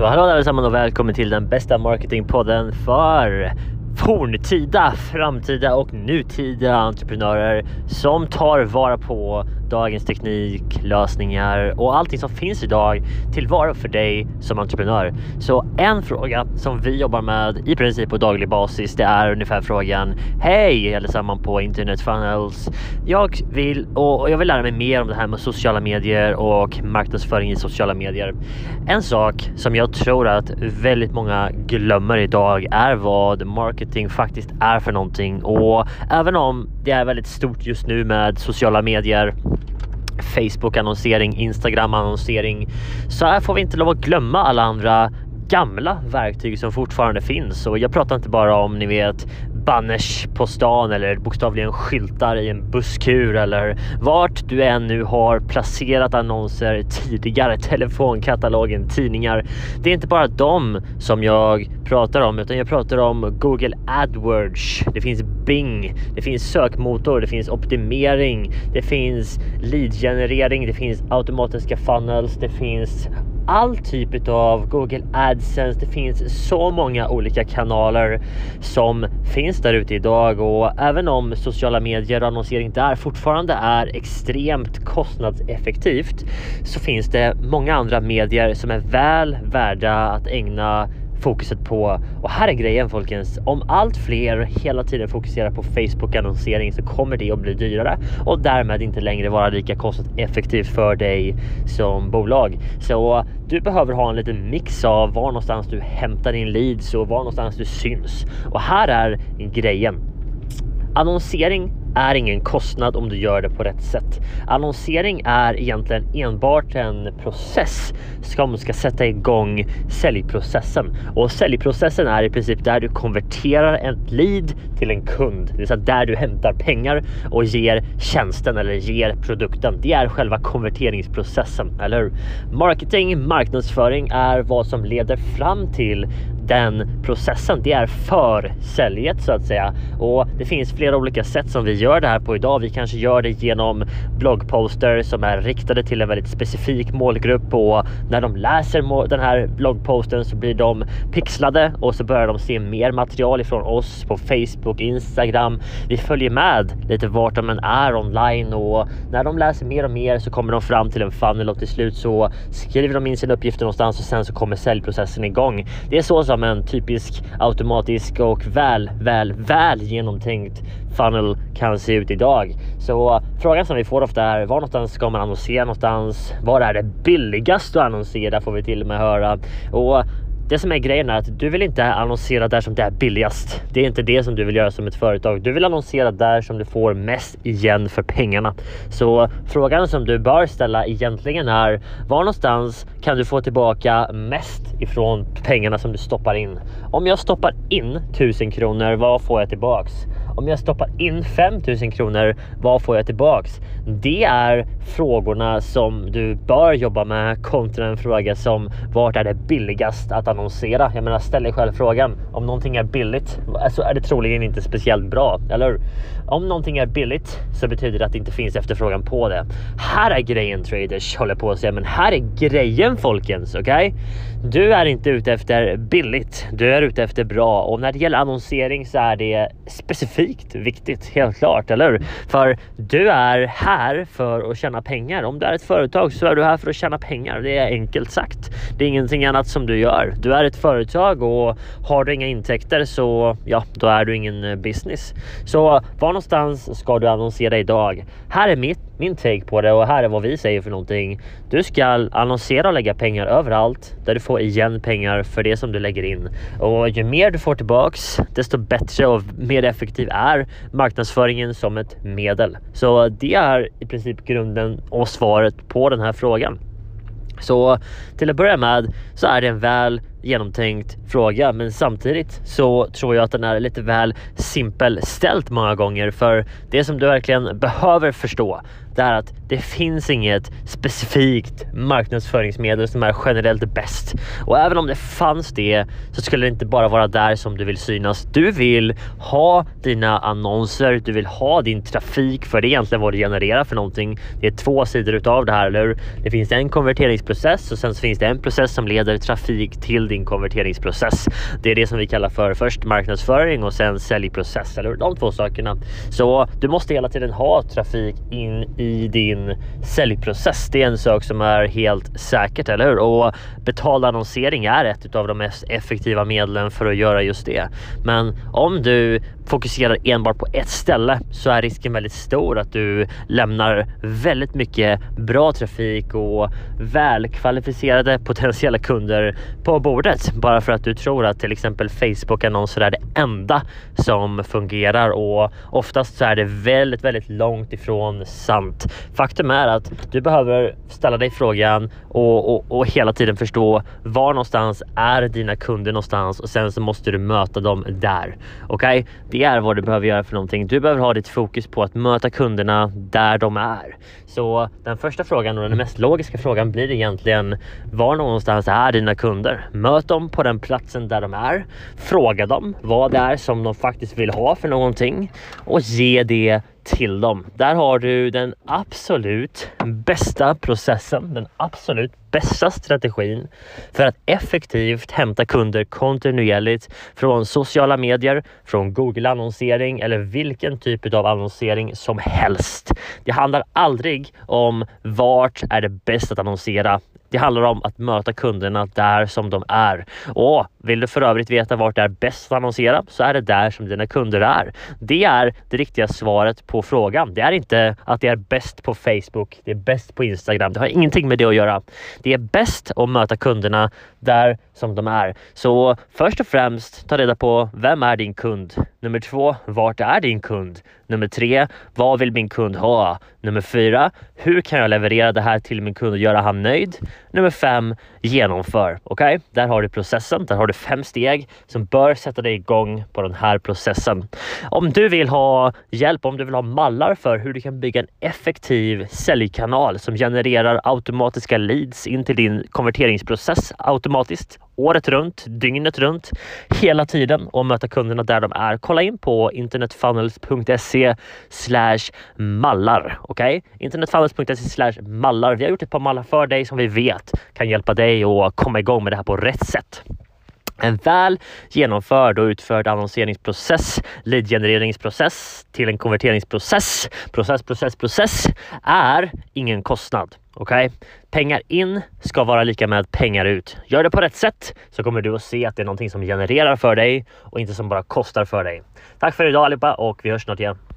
Så hallå allesammans och välkommen till den bästa marketingpodden för forntida, framtida och nutida entreprenörer som tar vara på dagens teknik, lösningar och allting som finns idag tillvara för dig som entreprenör. Så en fråga som vi jobbar med i princip på daglig basis, det är ungefär frågan Hej allesammans på Internet Funnels. Jag vill och jag vill lära mig mer om det här med sociala medier och marknadsföring i sociala medier. En sak som jag tror att väldigt många glömmer idag är vad marketing faktiskt är för någonting och även om det är väldigt stort just nu med sociala medier Facebook annonsering, Instagram annonsering. Så här får vi inte lov att glömma alla andra gamla verktyg som fortfarande finns och jag pratar inte bara om ni vet banners på stan eller bokstavligen skyltar i en busskur eller vart du än nu har placerat annonser tidigare, telefonkatalogen, tidningar. Det är inte bara dem som jag pratar om utan jag pratar om Google AdWords. Det finns Bing, det finns sökmotor, det finns optimering, det finns leadgenerering, det finns automatiska funnels, det finns all typ av Google AdSense. Det finns så många olika kanaler som finns där ute idag och även om sociala medier och annonsering där fortfarande är extremt kostnadseffektivt så finns det många andra medier som är väl värda att ägna fokuset på. Och här är grejen folkens. Om allt fler hela tiden fokuserar på Facebook annonsering så kommer det att bli dyrare och därmed inte längre vara lika kostnadseffektivt för dig som bolag. Så du behöver ha en liten mix av var någonstans du hämtar din leads och var någonstans du syns. Och här är grejen. Annonsering är ingen kostnad om du gör det på rätt sätt. Annonsering är egentligen enbart en process som ska sätta igång säljprocessen och säljprocessen är i princip där du konverterar ett lead till en kund, det vill säga där du hämtar pengar och ger tjänsten eller ger produkten. Det är själva konverteringsprocessen, eller hur? Marketing, marknadsföring är vad som leder fram till den processen. Det är försäljet så att säga och det finns flera olika sätt som vi gör det här på idag. Vi kanske gör det genom bloggposter som är riktade till en väldigt specifik målgrupp och när de läser den här bloggposten så blir de pixlade och så börjar de se mer material ifrån oss på Facebook, Instagram. Vi följer med lite vart de än är online och när de läser mer och mer så kommer de fram till en funnel och till slut så skriver de in sina uppgifter någonstans och sen så kommer säljprocessen igång. Det är så som en typisk automatisk och väl, väl, väl genomtänkt funnel kan se ut idag. Så frågan som vi får ofta är var någonstans ska man annonsera någonstans? Var är det billigast att annonsera får vi till och med höra. Och det som är grejen är att du vill inte annonsera där som det är billigast. Det är inte det som du vill göra som ett företag. Du vill annonsera där som du får mest igen för pengarna. Så frågan som du bör ställa egentligen är var någonstans kan du få tillbaka mest ifrån pengarna som du stoppar in? Om jag stoppar in 1000 kronor, vad får jag tillbaks? Om jag stoppar in 5000 kronor, vad får jag tillbaks? Det är frågorna som du bör jobba med kontra en fråga som vart är det billigast att annonsera? Jag menar ställ dig själv frågan. Om någonting är billigt så är det troligen inte speciellt bra, eller Om någonting är billigt så betyder det att det inte finns efterfrågan på det. Här är grejen traders håller på att säga, men här är grejen folkens, okej? Okay? Du är inte ute efter billigt. Du är ute efter bra och när det gäller annonsering så är det specifikt viktigt, helt klart, eller hur? För du är här för att tjäna pengar. Om du är ett företag så är du här för att tjäna pengar. Det är enkelt sagt. Det är ingenting annat som du gör. Du är ett företag och har du inga intäkter så ja, då är du ingen eh, business. Så var någonstans ska du annonsera idag? Här är mitt, min take på det och här är vad vi säger för någonting. Du ska annonsera och lägga pengar överallt där du får igen pengar för det som du lägger in. Och ju mer du får tillbaks, desto bättre och mer effektiv är marknadsföringen som ett medel. Så det är i princip grunden och svaret på den här frågan. Så till att börja med så är det en väl genomtänkt fråga men samtidigt så tror jag att den är lite väl simpel ställt många gånger för det som du verkligen behöver förstå det är att det finns inget specifikt marknadsföringsmedel som är generellt bäst. Och även om det fanns det så skulle det inte bara vara där som du vill synas. Du vill ha dina annonser, du vill ha din trafik för det är egentligen vad du genererar för någonting. Det är två sidor utav det här, eller hur? Det finns en konverteringsprocess och sen så finns det en process som leder trafik till din konverteringsprocess. Det är det som vi kallar för först marknadsföring och sen säljprocess, eller hur? De två sakerna. Så du måste hela tiden ha trafik in i din säljprocess. Det är en sak som är helt säkert, eller hur? Och betald annonsering är ett av de mest effektiva medlen för att göra just det. Men om du fokuserar enbart på ett ställe så är risken väldigt stor att du lämnar väldigt mycket bra trafik och välkvalificerade potentiella kunder på bordet bara för att du tror att till exempel Facebook annonser är det enda som fungerar och oftast så är det väldigt, väldigt långt ifrån sant. Faktum är att du behöver ställa dig frågan och, och, och hela tiden förstå var någonstans är dina kunder någonstans och sen så måste du möta dem där. Okej, okay? det är vad du behöver göra för någonting. Du behöver ha ditt fokus på att möta kunderna där de är. Så den första frågan och den mest logiska frågan blir egentligen var någonstans är dina kunder? Möt dem på den platsen där de är. Fråga dem vad det är som de faktiskt vill ha för någonting och ge det till dem. Där har du den absolut bästa processen, den absolut bästa strategin för att effektivt hämta kunder kontinuerligt från sociala medier, från Google annonsering eller vilken typ av annonsering som helst. Det handlar aldrig om vart är det bäst att annonsera det handlar om att möta kunderna där som de är. Och vill du för övrigt veta vart det är bäst att annonsera så är det där som dina kunder är. Det är det riktiga svaret på frågan. Det är inte att det är bäst på Facebook, det är bäst på Instagram. Det har ingenting med det att göra. Det är bäst att möta kunderna där som de är. Så först och främst ta reda på vem är din kund? Nummer två, vart är din kund? Nummer tre, vad vill min kund ha? Nummer fyra, hur kan jag leverera det här till min kund och göra han nöjd? Nummer fem, genomför. Okej, okay? där har du processen. Där har du fem steg som bör sätta dig igång på den här processen. Om du vill ha hjälp, om du vill ha mallar för hur du kan bygga en effektiv säljkanal som genererar automatiska leads in till din konverteringsprocess automatiskt året runt, dygnet runt, hela tiden och möta kunderna där de är. Kolla in på internetfunnels.se mallar. Okej? Okay? Internetfunnels.se mallar. Vi har gjort ett par mallar för dig som vi vet kan hjälpa dig att komma igång med det här på rätt sätt. En väl genomförd och utförd annonseringsprocess, leadgenereringsprocess till en konverteringsprocess, process, process, process är ingen kostnad. Okej? Okay? Pengar in ska vara lika med pengar ut. Gör det på rätt sätt så kommer du att se att det är någonting som genererar för dig och inte som bara kostar för dig. Tack för idag allihopa och vi hörs snart igen.